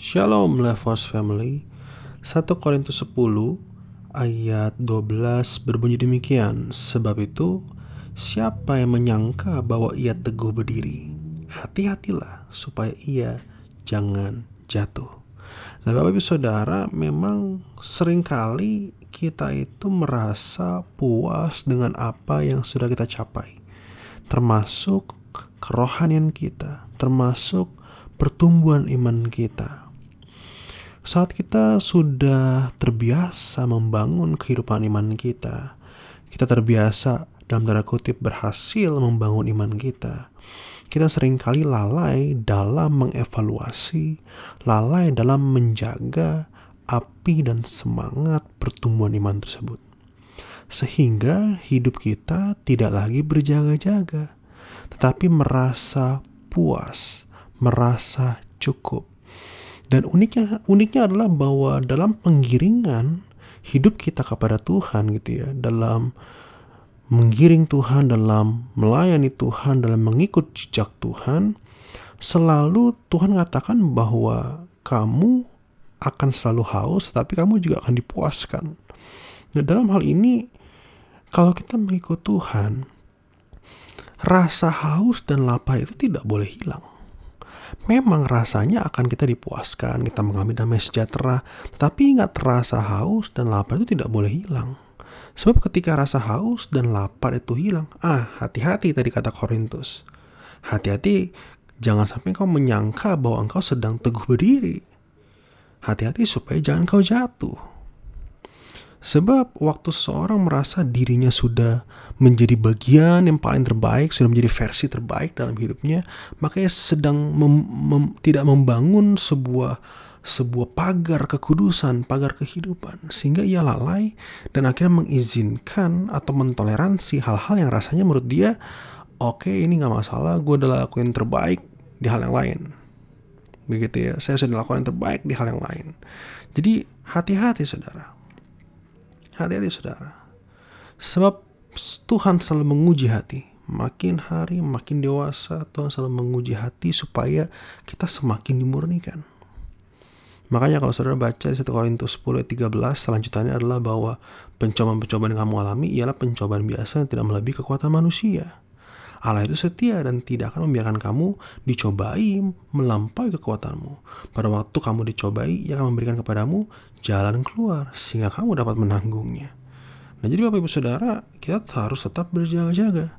Shalom Levos Family. 1 Korintus 10 ayat 12 berbunyi demikian. Sebab itu siapa yang menyangka bahwa ia teguh berdiri Hati-hatilah supaya ia jangan jatuh. Nah Bapak Ibu Saudara memang sering kali kita itu merasa puas dengan apa yang sudah kita capai. Termasuk kerohanian kita Termasuk pertumbuhan iman kita saat kita sudah terbiasa membangun kehidupan iman kita, kita terbiasa dalam tanda kutip berhasil membangun iman kita. Kita sering kali lalai dalam mengevaluasi, lalai dalam menjaga api dan semangat pertumbuhan iman tersebut. Sehingga hidup kita tidak lagi berjaga-jaga, tetapi merasa puas, merasa cukup dan uniknya uniknya adalah bahwa dalam penggiringan hidup kita kepada Tuhan gitu ya, dalam menggiring Tuhan, dalam melayani Tuhan, dalam mengikut jejak Tuhan, selalu Tuhan mengatakan bahwa kamu akan selalu haus, tetapi kamu juga akan dipuaskan. Nah, dalam hal ini, kalau kita mengikut Tuhan, rasa haus dan lapar itu tidak boleh hilang memang rasanya akan kita dipuaskan, kita mengalami damai sejahtera, tetapi ingat rasa haus dan lapar itu tidak boleh hilang. Sebab ketika rasa haus dan lapar itu hilang, ah hati-hati tadi kata Korintus. Hati-hati jangan sampai kau menyangka bahwa engkau sedang teguh berdiri. Hati-hati supaya jangan kau jatuh. Sebab waktu seseorang merasa dirinya sudah menjadi bagian yang paling terbaik, sudah menjadi versi terbaik dalam hidupnya, makanya sedang mem, mem, tidak membangun sebuah sebuah pagar kekudusan, pagar kehidupan, sehingga ia lalai dan akhirnya mengizinkan atau mentoleransi hal-hal yang rasanya menurut dia, oke okay, ini nggak masalah, gue udah lakuin terbaik di hal yang lain, begitu ya, saya sudah lakukan yang terbaik di hal yang lain. Jadi hati-hati saudara, hati-hati saudara, sebab Tuhan selalu menguji hati. Makin hari makin dewasa Tuhan selalu menguji hati supaya kita semakin dimurnikan. Makanya kalau saudara baca di 1 Korintus 10 ayat 13 selanjutnya adalah bahwa pencobaan-pencobaan yang kamu alami ialah pencobaan biasa yang tidak melebihi kekuatan manusia. Allah itu setia dan tidak akan membiarkan kamu dicobai melampaui kekuatanmu. Pada waktu kamu dicobai, ia akan memberikan kepadamu jalan keluar sehingga kamu dapat menanggungnya. Nah jadi Bapak Ibu Saudara kita harus tetap berjaga-jaga.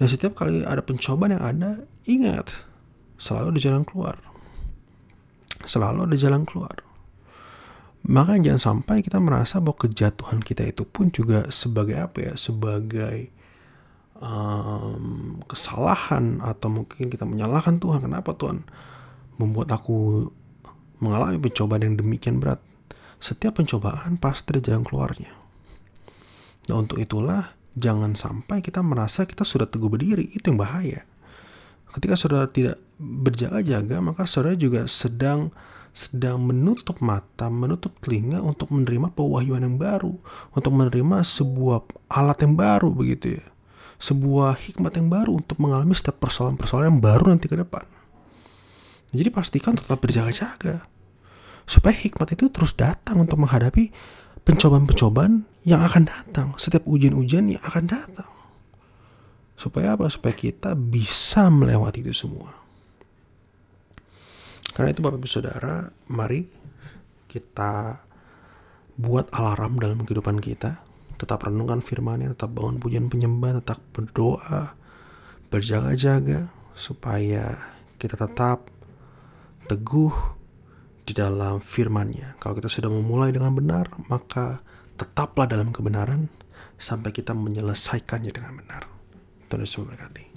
Dan setiap kali ada pencobaan yang ada, ingat selalu ada jalan keluar. Selalu ada jalan keluar. Maka jangan sampai kita merasa bahwa kejatuhan kita itu pun juga sebagai apa ya, sebagai um, kesalahan atau mungkin kita menyalahkan Tuhan. Kenapa Tuhan membuat aku mengalami pencobaan yang demikian berat? Setiap pencobaan pasti ada jalan keluarnya. Nah untuk itulah jangan sampai kita merasa kita sudah teguh berdiri, itu yang bahaya. Ketika saudara tidak berjaga-jaga, maka saudara juga sedang sedang menutup mata, menutup telinga untuk menerima pewahyuan yang baru, untuk menerima sebuah alat yang baru begitu ya. Sebuah hikmat yang baru untuk mengalami setiap persoalan-persoalan yang baru nanti ke depan. Jadi pastikan tetap berjaga-jaga. Supaya hikmat itu terus datang untuk menghadapi pencobaan-pencobaan yang akan datang, setiap ujian-ujian yang akan datang. Supaya apa? Supaya kita bisa melewati itu semua. Karena itu Bapak Ibu Saudara, mari kita buat alarm dalam kehidupan kita. Tetap renungkan firman-Nya, tetap bangun pujian penyembah, tetap berdoa, berjaga-jaga supaya kita tetap teguh di dalam firman-Nya. Kalau kita sudah memulai dengan benar, maka tetaplah dalam kebenaran sampai kita menyelesaikannya dengan benar. Tuhan Yesus memberkati.